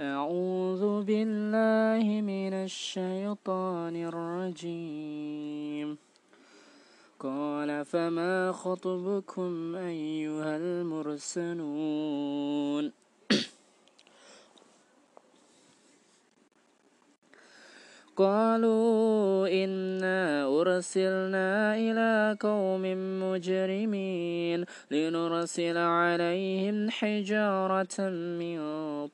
أعوذ بالله من الشيطان الرجيم. قال فما خطبكم أيها المرسلون؟ قالوا إنا أرسلنا إلى قوم مجرمين لنرسل عليهم حجارة من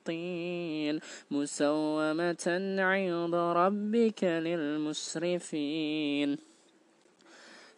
طين مسومة عند ربك للمسرفين.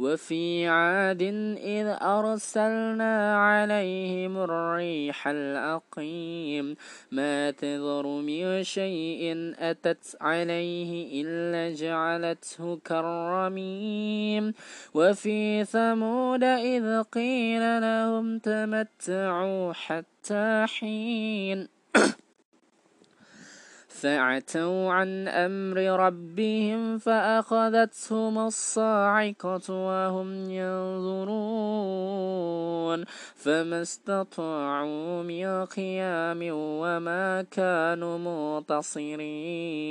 وفي عاد إذ أرسلنا عليهم الريح العقيم ما تذر من شيء أتت عليه إلا جعلته كالرميم. وفي ثمود إذ قيل لهم تمتعوا حتى حين. فعتوا عن أمر ربهم فأخذتهم الصاعقة وهم ينظرون فما استطاعوا من قيام وما كانوا منتصرين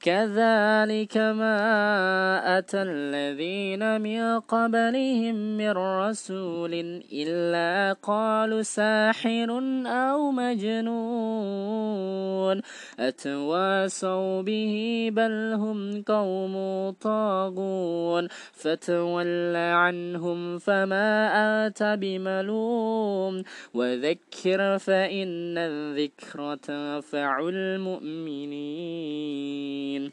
كذلك ما أتى الذين من قبلهم من رسول إلا قالوا ساحر أو مجنون. أتواسوا به بل هم قوم طاغون. فتول عنهم فما أنت بملوم. وذكر فإن الذكر تنفع المؤمنين. mean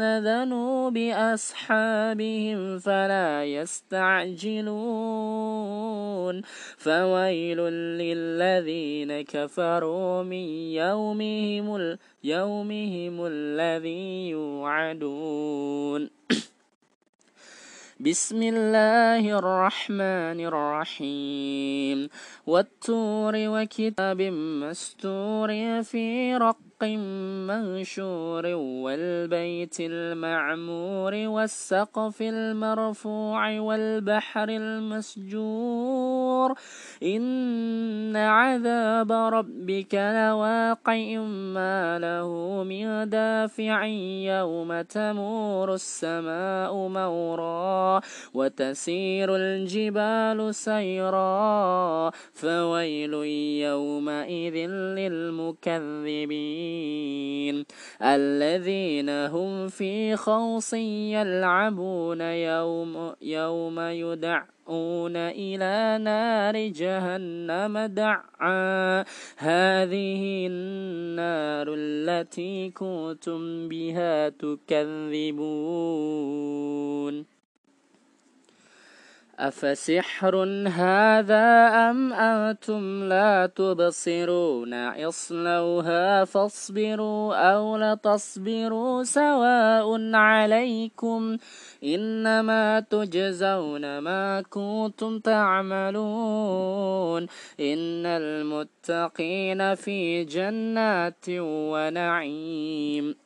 ذنوب أصحابهم فلا يستعجلون. فويل للذين كفروا من يومهم يومهم الذي يوعدون. بسم الله الرحمن الرحيم. والتور وكتاب مستور في رق ورق منشور والبيت المعمور والسقف المرفوع والبحر المسجور. إن عذاب ربك لواقع ما له من دافع يوم تمور السماء مورا وتسير الجبال سيرا. فويل يومئذ للمكذبين. الذين هم في خوص يلعبون يوم, يوم يدعون إلى نار جهنم دعا. هذه النار التي كنتم بها تكذبون. أفسحر هذا أم أنتم لا تبصرون اصلوها فاصبروا أو لتصبروا سواء عليكم إنما تجزون ما كنتم تعملون إن المتقين في جنات ونعيم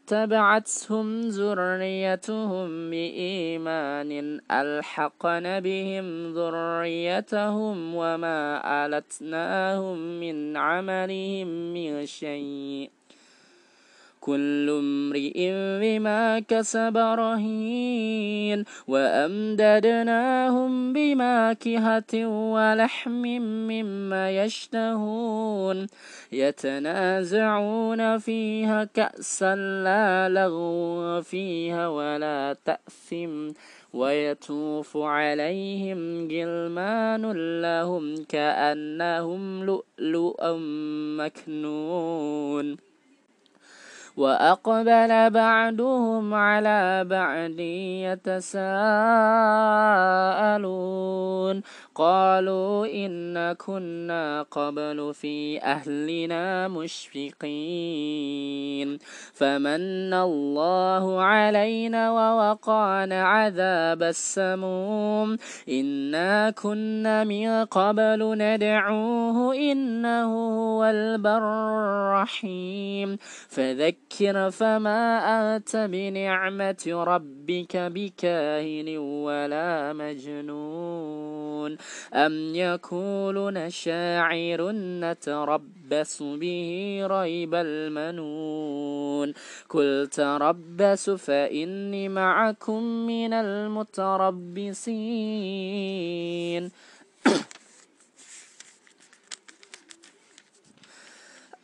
تبعتهم ذريتهم بإيمان ألحقن بهم ذريتهم وما ألتناهم من عملهم من شيء. كل امرئ بما كسب رهين وأمددناهم بماكهة ولحم مما يشتهون يتنازعون فيها كأسا لا لغو فيها ولا تأثم ويطوف عليهم جلمان لهم كأنهم لؤلؤ مكنون وأقبل بعدهم على بعد يتساءلون. قالوا إن كنا قبل في أهلنا مشفقين. فمن الله علينا ووقانا عذاب السموم. إنا كنا من قبل ندعوه إنه هو البر الرحيم. فذكر فما أنت بنعمة ربك بكاهن ولا مجنون. أم يقولون شاعر نتربص به ريب المنون قل تربصوا فإني معكم من المتربصين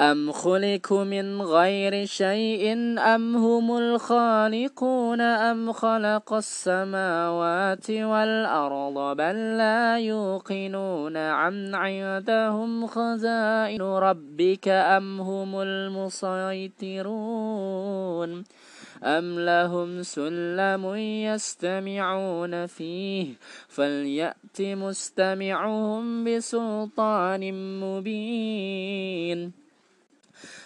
أم خلقوا من غير شيء أم هم الخالقون أم خلق السماوات والأرض بل لا يوقنون عن عندهم خزائن ربك أم هم المسيطرون أم لهم سلم يستمعون فيه فليأت مستمعهم بسلطان مبين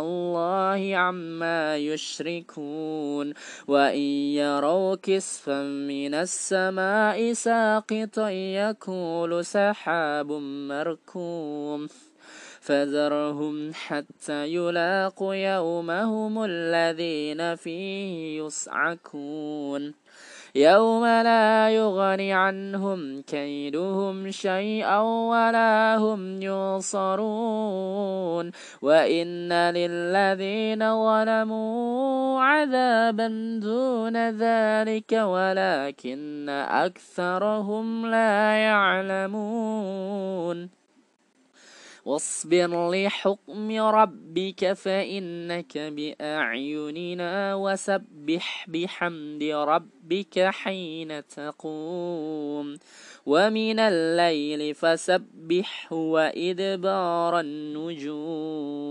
الله عما يشركون وإن يروا كسفا من السماء ساقطا يكون سحاب مركوم فذرهم حتى يلاقوا يومهم الذين فيه يصعكون يوم لا يغني عنهم كيدهم شيئا ولا هم ينصرون وإن للذين ظلموا عذابا دون ذلك ولكن أكثرهم لا يعلمون واصبر لحكم ربك فإنك بأعيننا وسبح بحمد ربك حين تقوم. ومن الليل فسبح وإدبار النجوم.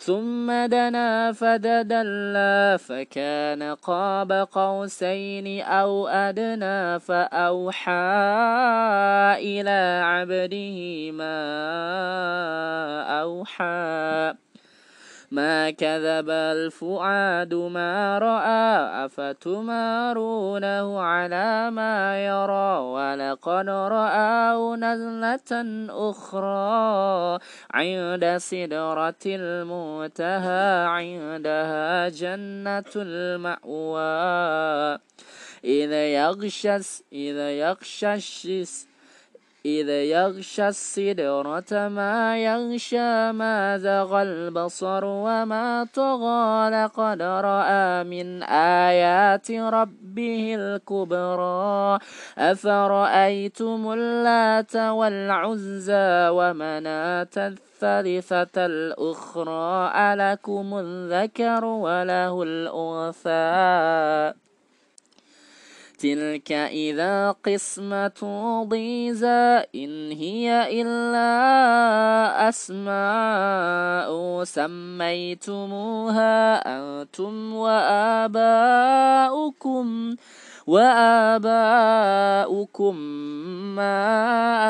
ثم دنا فددلى فكان قاب قوسين أو أدنى فأوحى إلى عبده ما أوحى ما كذب الفؤاد ما رأى أفتمارونه على ما يرى؟ ولقد رآه نزلة أخرى عند سدرة المنتهى عندها جنة المأوى. إذا يغشى إذا يغشى إذا يغشى السدرة ما يغشى ما زغى البصر وما طغى لقد رأى من آيات ربه الكبرى. أفرأيتم اللات والعزى ومناة الثالثة الأخرى ألكم الذكر وله الأنثى؟ تلك إذا قسمة ضيزى إن هي إلا أسماء سميتموها أنتم وآباؤكم. وآباؤكم ما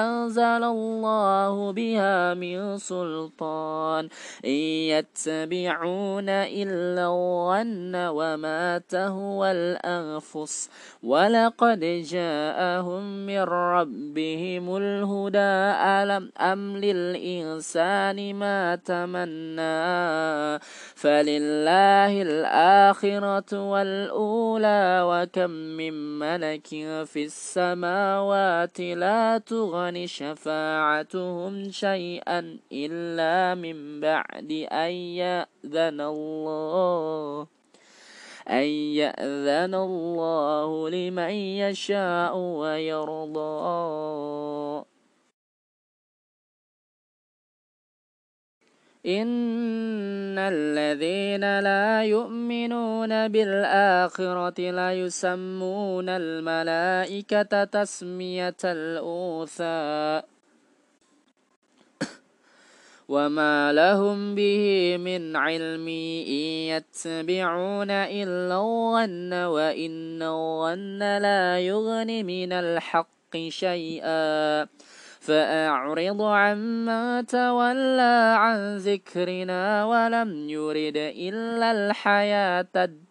أنزل الله بها من سلطان. إن يتبعون إلا الظن وما تهوى الأنفس. ولقد جاءهم من ربهم الهدى. ألم أم للإنسان ما تمنى؟ فلله الآخرة والأولى. وكم من ملك في السماوات لا تغني شفاعتهم شيئا إلا من بعد أن يأذن الله. أن يأذن الله لمن يشاء ويرضى. إن الذين لا يؤمنون بالآخرة لا يسمون الملائكة تسمية الأوثى. وما لهم به من علم إن يتبعون إلا الظن وإن الظن لا يغني من الحق شيئا. فأعرض عما تولى عن ذكرنا ولم يرد إلا الحياة الدنيا.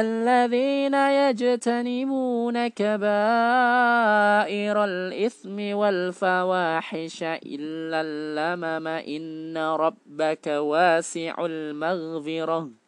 الذين يجتنبون كبائر الإثم والفواحش إلا اللمم إن ربك واسع المغفرة.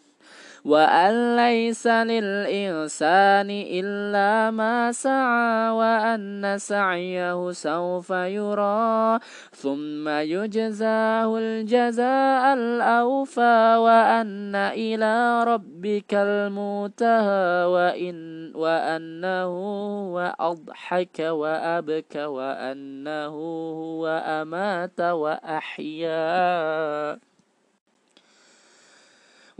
وأن ليس للإنسان إلا ما سعى وأن سعيه سوف يرى ثم يجزاه الجزاء الأوفى وأن إلى ربك المنتهى وإن وأنه هو أضحك وأبكى وأنه هو أمات وأحيا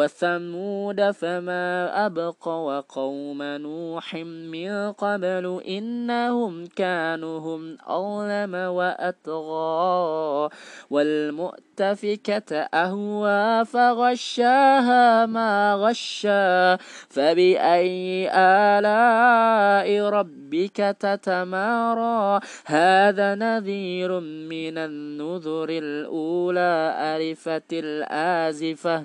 وثمود فما أبقى وقوم نوح من قبل إنهم كانوا هم أظلم وأطغى والمؤتفكة أهوى فغشاها ما غشا فبأي آلاء ربك تتمارى؟ هذا نذير من النذر الأولى أرفت الآزفة.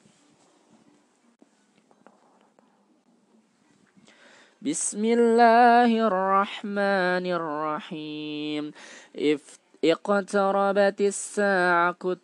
بسم الله الرحمن الرحيم اقتربت الساعة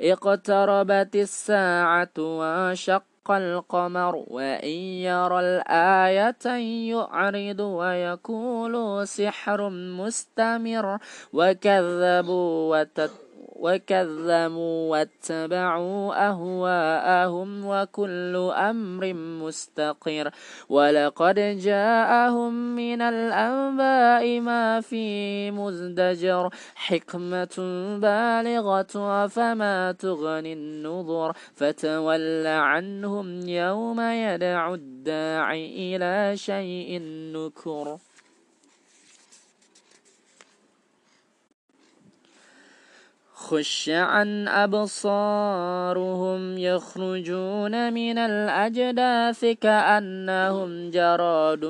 اقتربت الساعة وشق القمر وإن يرى الآية يعرض ويقول سحر مستمر وكذبوا وتت وكذبوا واتبعوا أهواءهم وكل أمر مستقر. ولقد جاءهم من الأنباء ما في مزدجر. حكمة بالغة فما تغني النظر فتول عنهم يوم يدعو الداعي إلى شيء نكر. خش عن أبصارهم يخرجون من الأجداث كأنهم جراد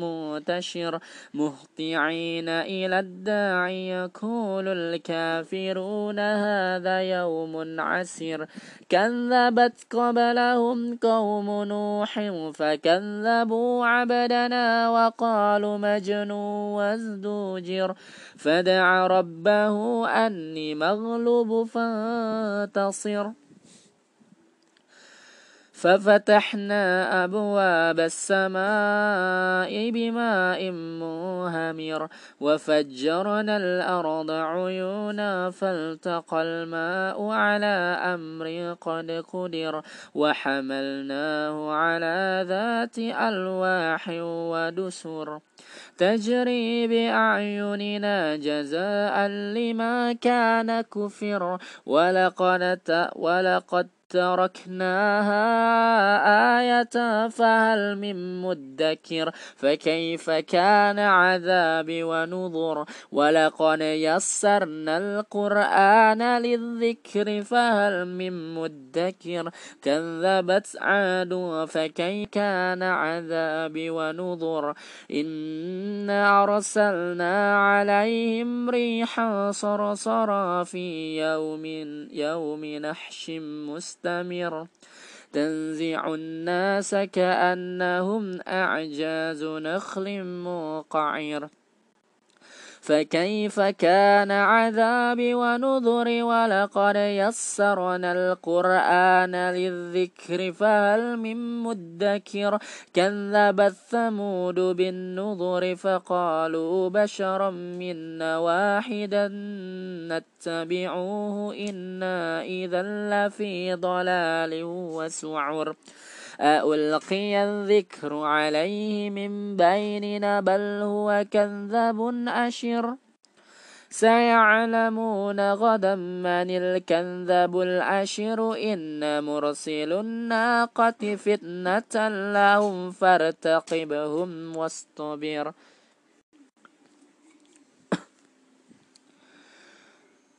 منتشر مهطعين إلى الداعي يقول الكافرون هذا يوم عسير. كذبت قبلهم قوم نوح فكذبوا عبدنا وقالوا مجنون وازدوجر فدعا ربه أني مغلوب فانتصر. ففتحنا أبواب السماء بماء منهمر وفجرنا الأرض عيونا فالتقى الماء على أمر قد قدر وحملناه على ذات ألواح ودسر. تجري بأعيننا جزاء لما كان كفر. ولقد ولقد تركناها آية فهل من مدكر فكيف كان عذابي ونذر ولقد يسرنا القرآن للذكر فهل من مدكر كذبت عاد فكيف كان عذابي ونذر إنا أرسلنا عليهم ريحا صرصرا في يوم يوم نحش مستقر مستمر تنزع الناس كأنهم أعجاز نخل موقعر فكيف كان عذابي ونذر ولقد يسرنا القرآن للذكر فهل من مدكر كذب الثمود بالنذر فقالوا بشرا منا واحدا نتبعوه إنا إذا لفي ضلال وسعر ألقي الذكر عليه من بيننا بل هو كذب أشر. سيعلمون غدا من الكذب الأشر إن مرسل الناقة فتنة لهم فارتقبهم واصطبر.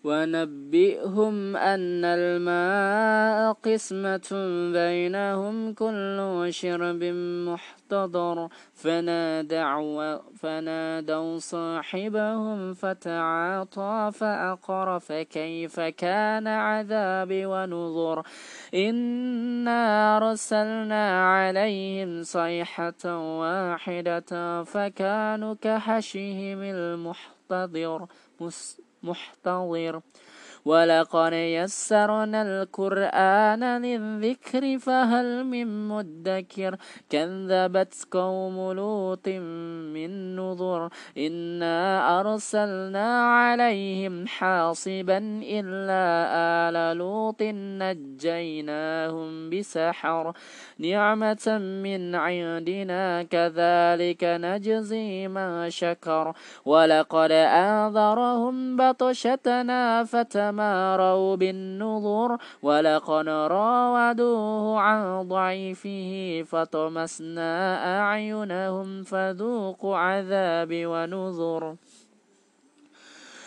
ونبئهم أن الماء قسمة بينهم كل شرب محتضر. فنادعوا, فنادوا صاحبهم فتعاطى فأقر فكيف كان عذابي ونذر. إنا أرسلنا عليهم صيحة واحدة فكانوا كحشهم المحتضر. محتضر. ولقد يسرنا القرآن للذكر فهل من مدكر؟ كذبت قوم لوط من نذر. إنا أرسلنا عليهم حاصبا إلا آل لوط نجيناهم بسحر. نعمة من عندنا كذلك نجزي ما شكر. ولقد أنذرهم بطشتنا فتم تماروا بالنظر ولقد راودوه عن ضعيفه فطمسنا أعينهم فذوقوا عذابي ونذر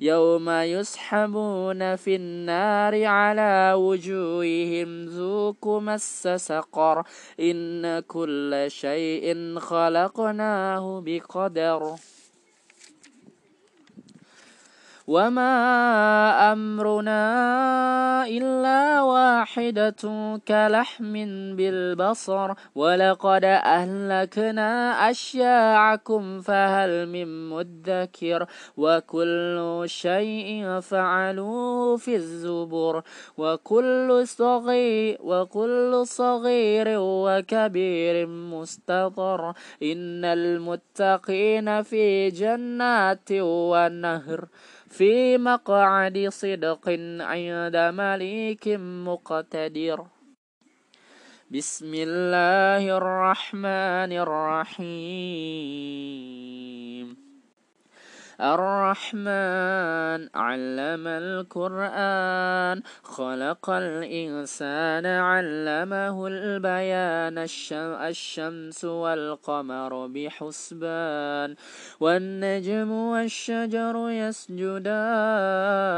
يوم يسحبون في النار على وجوههم ذوقوا مس سقر. إن كل شيء خلقناه بقدر. وما أمرنا إلا واحدة كلحم بالبصر ولقد أهلكنا أشياعكم فهل من مدكر وكل شيء فعلوه في الزبر وكل صغير وكل صغير وكبير مستطر إن المتقين في جنات ونهر في مقعد صدق عند مليك مقتدر. بسم الله الرحمن الرحيم. الرحمن علم القرآن خلق الإنسان علمه البيان الشمس والقمر بحسبان والنجم والشجر يسجدان.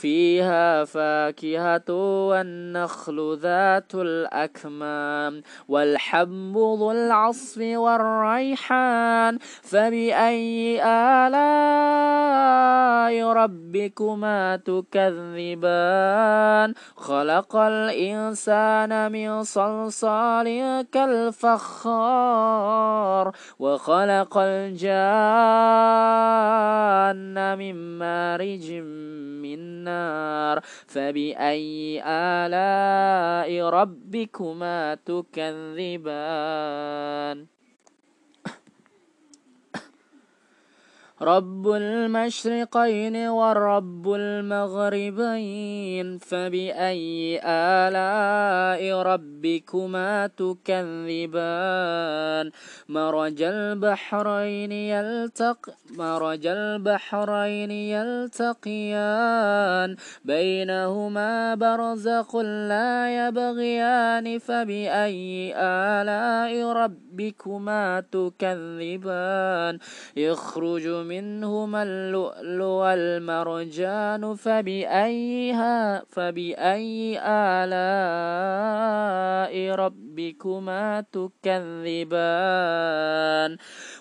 فيها فاكهة والنخل ذات الأكمام والحب ذو العصف والريحان فبأي آلاء ربكما تكذبان؟ خلق الإنسان من صلصال كالفخار وخلق الجان من مارج من النار فبأي آلاء ربكما تكذبان؟ رب المشرقين ورب المغربين فبأي آلاء ربكما تكذبان مرج البحرين يلتق مرج البحرين يلتقيان بينهما برزق لا يبغيان فبأي آلاء ربكما تكذبان يخرج منهما اللؤلؤ والمرجان فبأيها فبأي آلاء ربكما تكذبان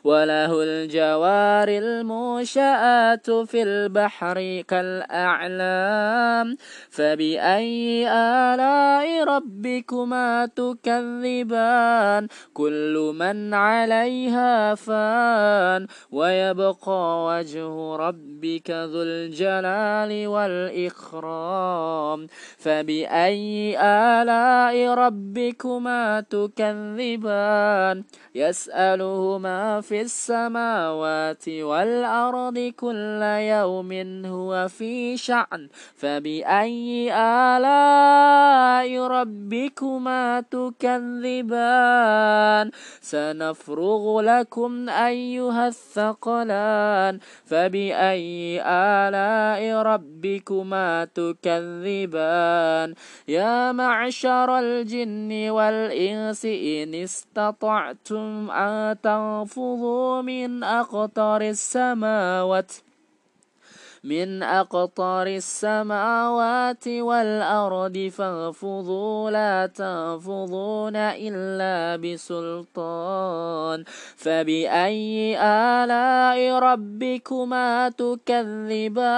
وله الجوار المنشآت في البحر كالأعلام فبأي آلاء ربكما تكذبان كل من عليها فان ويبقى وجه ربك ذو الجلال والإكرام. فبأي آلاء ربكما تكذبان؟ يسأله ما في السماوات والأرض كل يوم هو في شأن. فبأي آلاء ربكما تكذبان؟ سنفرغ لكم أيها الثقلان. فبأي آلاء ربكما تكذبان؟ يا معشر الجن والإنس إن استطعتم أن تنفضوا من أقطار السماوات من أقطار السماوات والأرض فانفضوا لا تنفضون إلا بسلطان فبأي آلاء ربكما تكذبان؟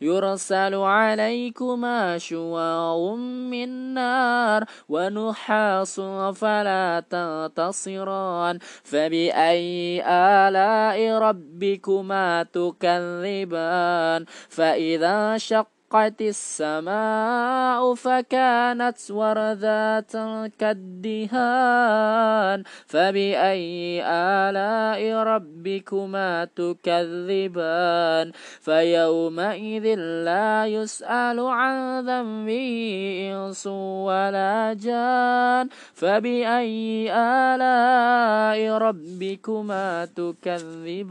يرسل عليكما شواظ من نار ونحاس فلا تنتصران فبأي آلاء ربكما تكذبان؟ الجبال فإذا شقت السماء فكانت وردات كالدهان. فبأي آلاء ربكما تكذبان؟ فيومئذ لا يسأل عن ذنبه إنس ولا جان. فبأي آلاء ربكما تكذبان؟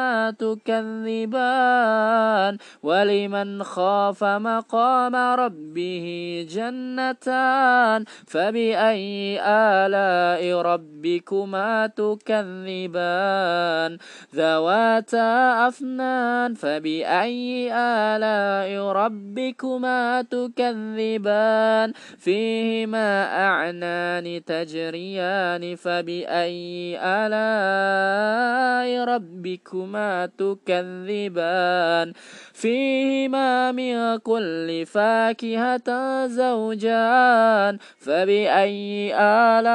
تكذبان ولمن خاف مقام ربه جنتان فبأي آلاء ربكما تكذبان ذواتا أفنان فبأي آلاء ربكما تكذبان فيهما أعنان تجريان فبأي آلاء ربكما تكذبان. فيهما من كل فاكهة زوجان. فبأي آلاء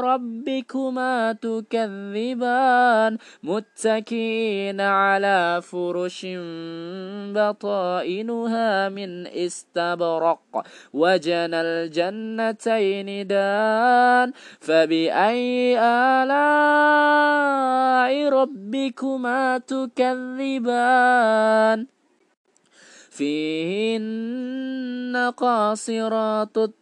ربكما تكذبان؟ متكئين على فرش بطائنها من استبرق. وجنى الجنتين دان. فبأي آلاء ربكما تكذبان فيهن قاصرات الطرف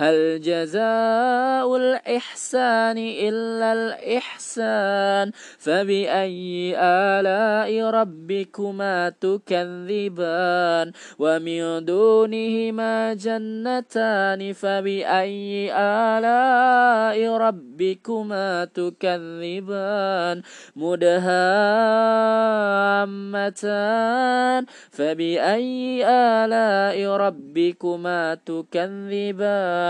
هل جزاء الإحسان إلا الإحسان؟ فبأي آلاء ربكما تكذبان؟ ومن دونهما جنتان؟ فبأي آلاء ربكما تكذبان؟ مدهامتان؟ فبأي آلاء ربكما تكذبان؟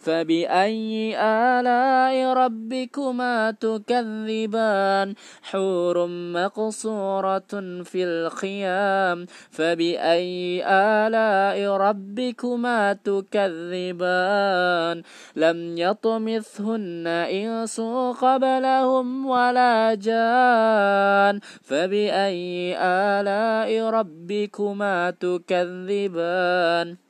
فبأي آلاء ربكما تكذبان؟ حور مقصورة في الخيام. فبأي آلاء ربكما تكذبان؟ لم يطمثهن إنس قبلهم ولا جان. فبأي آلاء ربكما تكذبان؟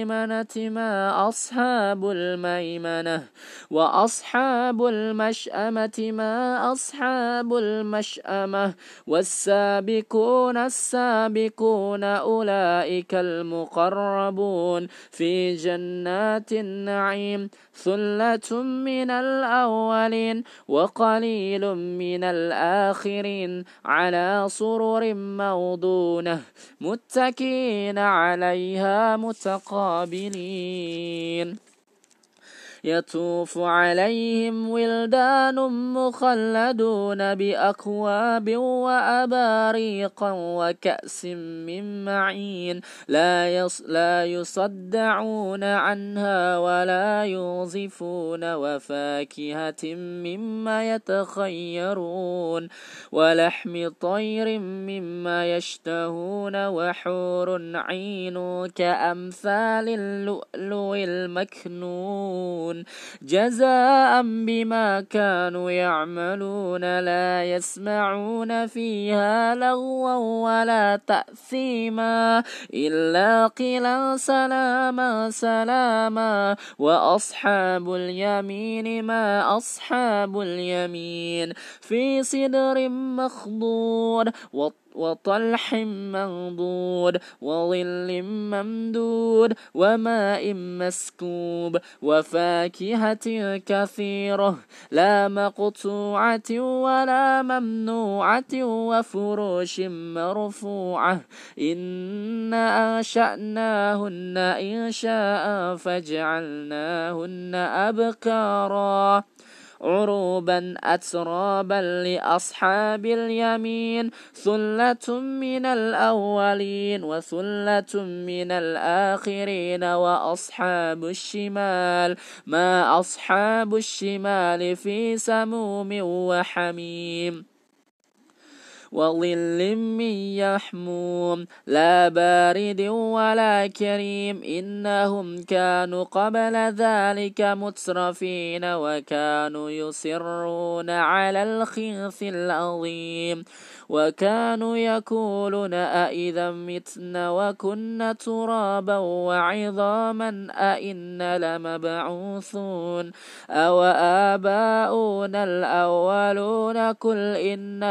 ما أصحاب الميمنة. وأصحاب المشأمة ما أصحاب المشأمة. والسابقون السابقون أولئك المقربون. في جنات النعيم ثلة من الأولين وقليل من الآخرين. على سرر موضونة متكئين عليها متقابلين الصابرين. يطوف عليهم ولدان مخلدون بأكواب وأباريق وكأس من معين. لا, يص لا يصدعون عنها ولا يوظفون وفاكهة مما يتخيرون. ولحم طير مما يشتهون وحور عين كأمثال اللؤلؤ المكنون. يعملون. جزاء بما كانوا يعملون لا يسمعون فيها لغوا ولا تأثيما إلا قيلا سلاما سلاما. وأصحاب اليمين ما أصحاب اليمين في صدر مخضود. وطلح منضود وظل ممدود وماء مسكوب وفاكهة كثيرة لا مقطوعة ولا ممنوعة وفروش مرفوعة إن أنشأناهن إنشاء فجعلناهن أبكارا عروبا أترابا لأصحاب اليمين ثلة من الأولين وثلة من الآخرين وأصحاب الشمال. ما أصحاب الشمال في سموم وحميم. وظل من يحموم لا بارد ولا كريم إنهم كانوا قبل ذلك مترفين وكانوا يصرون على الخيث العظيم وكانوا يقولون أئذا متنا وكنا ترابا وعظاما أئنا لمبعوثون أو آباؤنا الأولون قل إن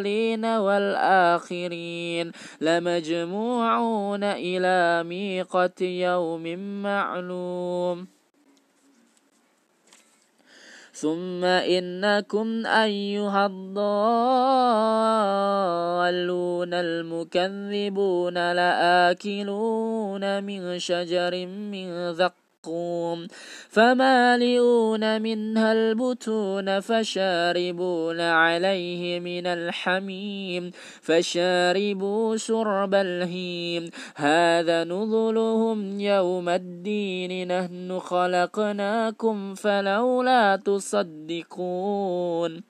الأولين والآخرين لمجموعون إلى ميقة يوم معلوم. ثم إنكم أيها الضالون المكذبون لآكلون من شجر من ذق الزقوم فمالئون منها البتون فشاربون عليه من الحميم فشاربوا شرب الهيم هذا نزلهم يوم الدين نحن خلقناكم فلولا تصدقون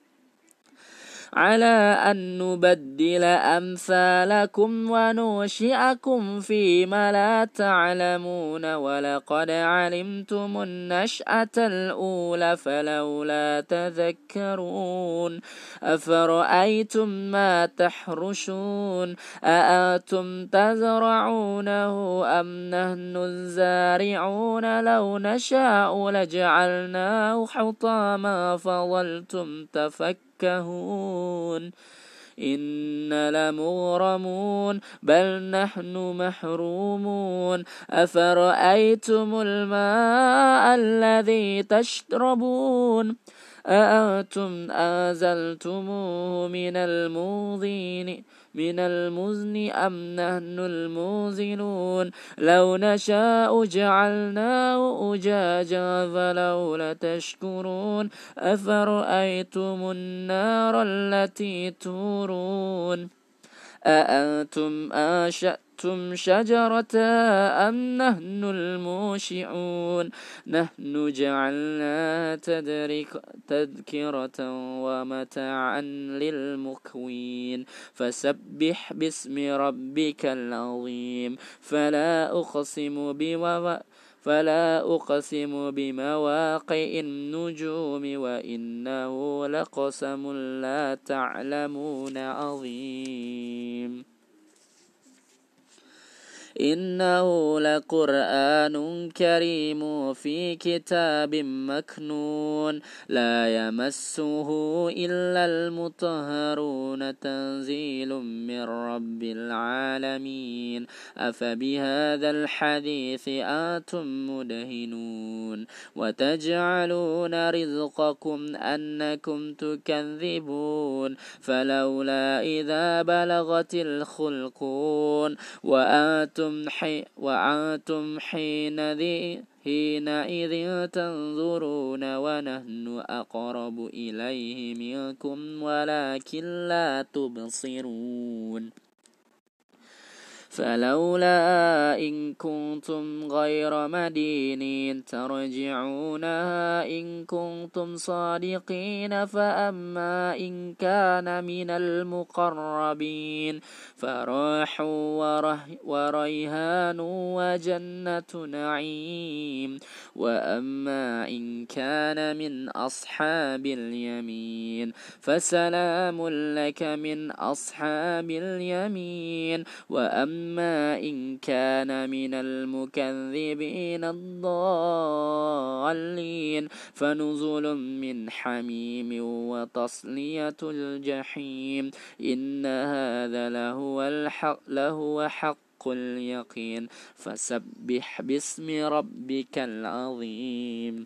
على أن نبدل أمثالكم ونوشئكم فيما لا تعلمون. ولقد علمتم النشأة الأولى فلولا تذكرون. أفرأيتم ما تحرشون؟ أأنتم تزرعونه أم نحن الزارعون؟ لو نشاء لجعلناه حطاما فظلتم تفكرون. يفكهون إن لمغرمون بل نحن محرومون. أفرأيتم الماء الذي تشربون؟ أأنتم أنزلتموه من الموضين؟ من المزن أم نحن الموزنون؟ لو نشاء جعلناه أجاجا فلولا تشكرون أفرأيتم النار التي تورون؟ أأنتم أنشأتم شجرة أم نحن الموشعون نحن جعلنا تدرك تذكرة ومتاعا للمكوين. فسبح باسم ربك العظيم. فلا أقسم بمواقع فلا أقسم بمواقع النجوم وإنه لقسم لا تعلمون عظيم. إنه لقرآن كريم في كتاب مكنون. لا يمسه إلا المطهرون. تنزيل من رب العالمين. أفبهذا الحديث آتم مدهنون. وتجعلون رزقكم أنكم تكذبون. فلولا إذا بلغت الخلقون. وآتم وأنتم, حي وأنتم حينئذ حينئذ تنظرون ونحن أقرب إليه منكم ولكن لا تبصرون. فلولا إن كنتم غير مدينين ترجعونها إن كنتم صادقين فأما إن كان من المقربين فراح وريهان وجنة نعيم وأما إن كان من أصحاب اليمين فسلام لك من أصحاب اليمين وأما إن كان من المكذبين الضالين فنزل من حميم وتصلية الجحيم إن هذا لهو الحق لهو حق اليقين فسبح باسم ربك العظيم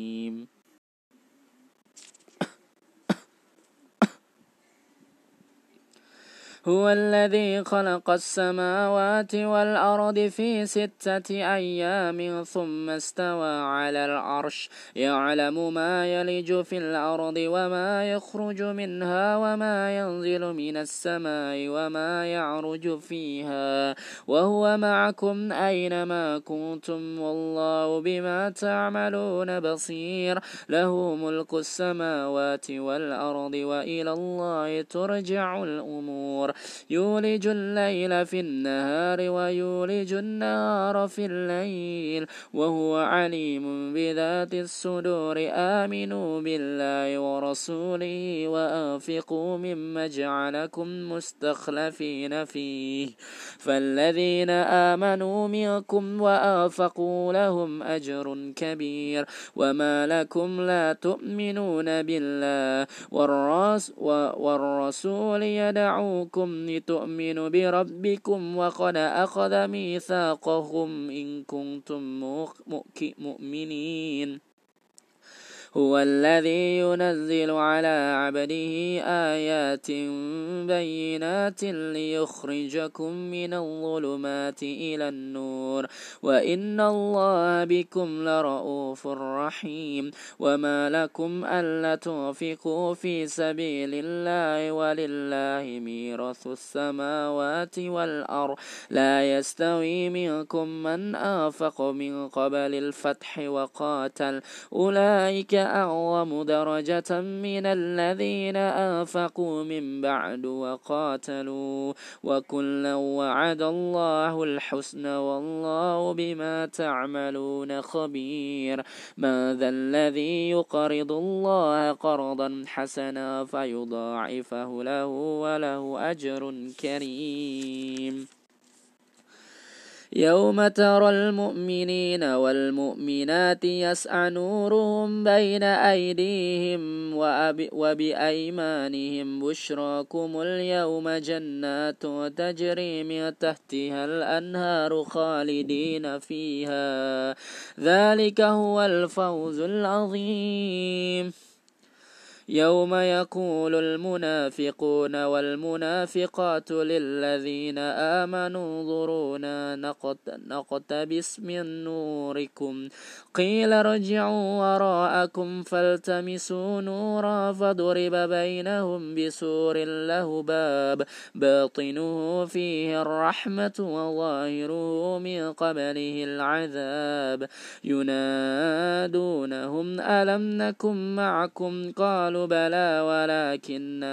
الرحيم هو الذي خلق السماوات والأرض في ستة أيام ثم استوى على العرش. يعلم ما يلج في الأرض وما يخرج منها وما ينزل من السماء وما يعرج فيها. وهو معكم أينما كنتم والله بما تعملون بصير. له ملك السماوات والأرض وإلى الله ترجع الأمور. يولج الليل في النهار ويولج النهار في الليل وهو عليم بذات الصدور. آمنوا بالله ورسوله وأنفقوا مما جعلكم مستخلفين فيه. فالذين آمنوا منكم وآفقوا لهم أجر كبير. وما لكم لا تؤمنون بالله والرسول يدعوكم ربكم لتؤمنوا بربكم وقد أخذ ميثاقهم إن كنتم مؤمنين هو الذي ينزل على عبده آيات بينات ليخرجكم من الظلمات إلى النور. وإن الله بكم لرؤوف رحيم. وما لكم ألا تنفقوا في سبيل الله ولله ميراث السماوات والأرض. لا يستوي منكم من آفق من قبل الفتح وقاتل. أولئك أعظم درجة من الذين أنفقوا من بعد وقاتلوا وكلا وعد الله الحسن والله بما تعملون خبير. ماذا الذي يقرض الله قرضا حسنا فيضاعفه له وله أجر كريم. يوم ترى المؤمنين والمؤمنات يسعى نورهم بين أيديهم وبأيمانهم بشراكم اليوم جنات تجري من تحتها الأنهار خالدين فيها. ذلك هو الفوز العظيم. يوم يقول المنافقون والمنافقات للذين آمنوا انظرونا نقتبس من نوركم. قيل ارجعوا وراءكم فالتمسوا نورا فضرب بينهم بسور له باب. باطنه فيه الرحمة وظاهره من قبله العذاب. ينادونهم ألم نكن معكم؟ قالوا بلى ولكن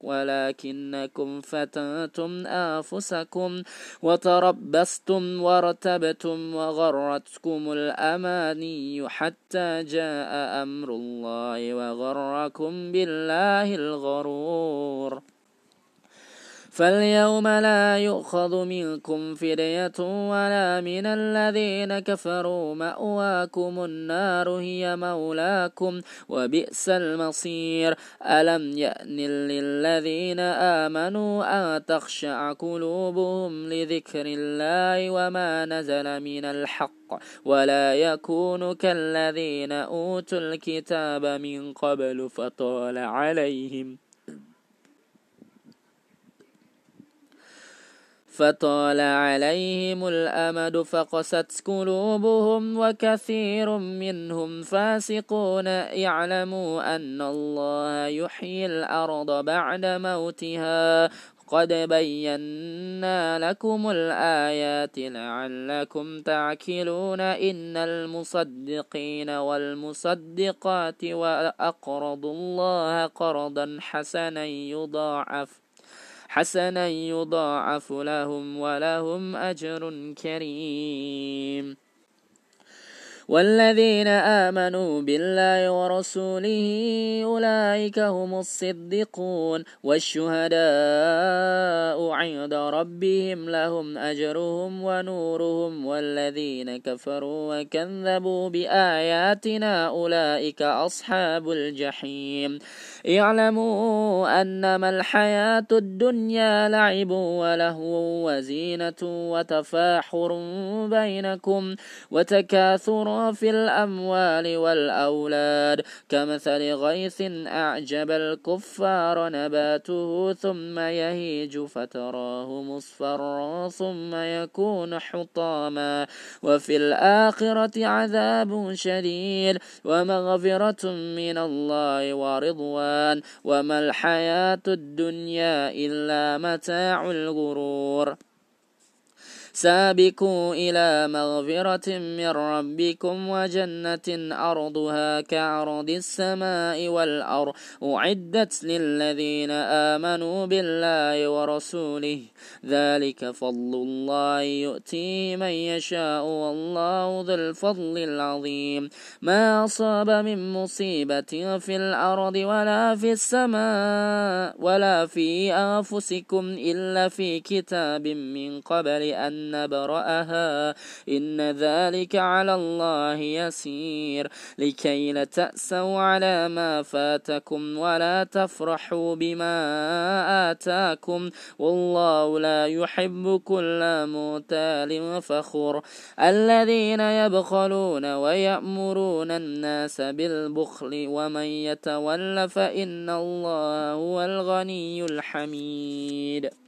ولكنكم فتنتم أنفسكم وتربصتم وارتبتم وغرتكم الأماني حتى جاء أمر الله وغركم بالله الغرور. فاليوم لا يؤخذ منكم فدية ولا من الذين كفروا. مأواكم النار هي مولاكم وبئس المصير. ألم يأن للذين آمنوا أن تخشع قلوبهم لذكر الله وما نزل من الحق؟ ولا يكون كالذين أوتوا الكتاب من قبل فطال عليهم. فطال عليهم الأمد فقست قلوبهم وكثير منهم فاسقون يعلموا أن الله يحيي الأرض بعد موتها. قد بينا لكم الآيات لعلكم تعكلون إن المصدقين والمصدقات وأقرضوا الله قرضا حسنا يضاعف حسنا يضاعف لهم ولهم أجر كريم. والذين آمنوا بالله ورسوله أولئك هم الصديقون والشهداء عند ربهم لهم أجرهم ونورهم والذين كفروا وكذبوا بآياتنا أولئك أصحاب الجحيم. اعلموا أنما الحياة الدنيا لعب ولهو وزينة وتفاحر بينكم وتكاثر في الأموال والأولاد. كمثل غيث أعجب الكفار نباته ثم يهيج فتراه مصفرا ثم يكون حطاما. وفي الآخرة عذاب شديد ومغفرة من الله ورضوان. وما الحياة الدنيا إلا متاع الغرور. سابقوا إلى مغفرة من ربكم وجنة أرضها كعرض السماء والأرض. أعدت للذين آمنوا بالله ورسوله ذلك فضل الله يؤتيه من يشاء والله ذو الفضل العظيم. ما أصاب من مصيبة في الأرض ولا في السماء ولا في أنفسكم إلا في كتاب من قبل أن نبرأها. إن ذلك على الله يسير. لكي لا تأسوا على ما فاتكم ولا تفرحوا بما آتاكم. والله لا يحب كل متال فخور. الذين يبخلون ويأمرون الناس بالبخل ومن يتول فإن الله هو الغني الحميد.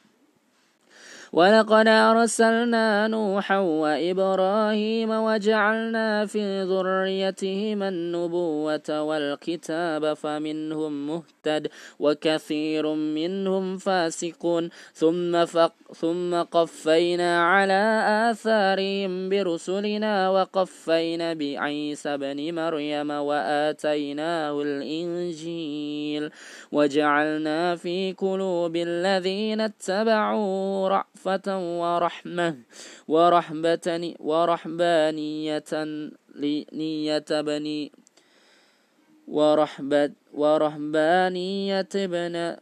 ولقد أرسلنا نوحا وإبراهيم وجعلنا في ذريتهما النبوة والكتاب فمنهم مهتد وكثير منهم فاسقون ثم فق ثم قفينا على آثارهم برسلنا وقفينا بعيسى بن مريم وآتيناه الإنجيل وجعلنا في قلوب الذين اتبعوا رأفة رأفة ورحمة ورحبة ورحبانية نية بني ورحبة ورهبانية بن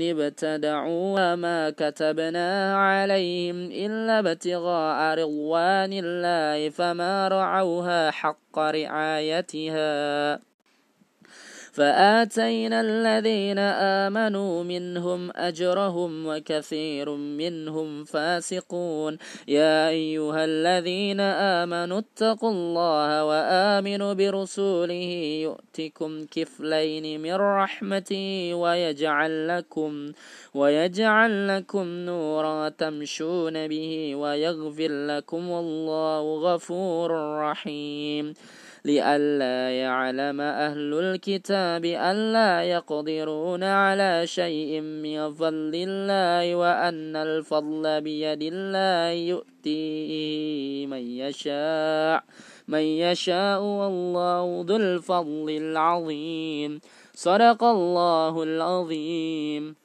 ابتدعوا ما كتبنا عليهم إلا ابتغاء رضوان الله فما رعوها حق رعايتها. فآتينا الذين آمنوا منهم أجرهم وكثير منهم فاسقون. يا أيها الذين آمنوا اتقوا الله وآمنوا برسوله يؤتكم كفلين من رحمته ويجعل لكم ويجعل لكم نورا تمشون به ويغفر لكم والله غفور رحيم. لئلا يعلم أهل الكتاب ألا يقدرون على شيء من فضل الله وأن الفضل بيد الله يؤتيه من يشاء من يشاء والله ذو الفضل العظيم. صدق الله العظيم.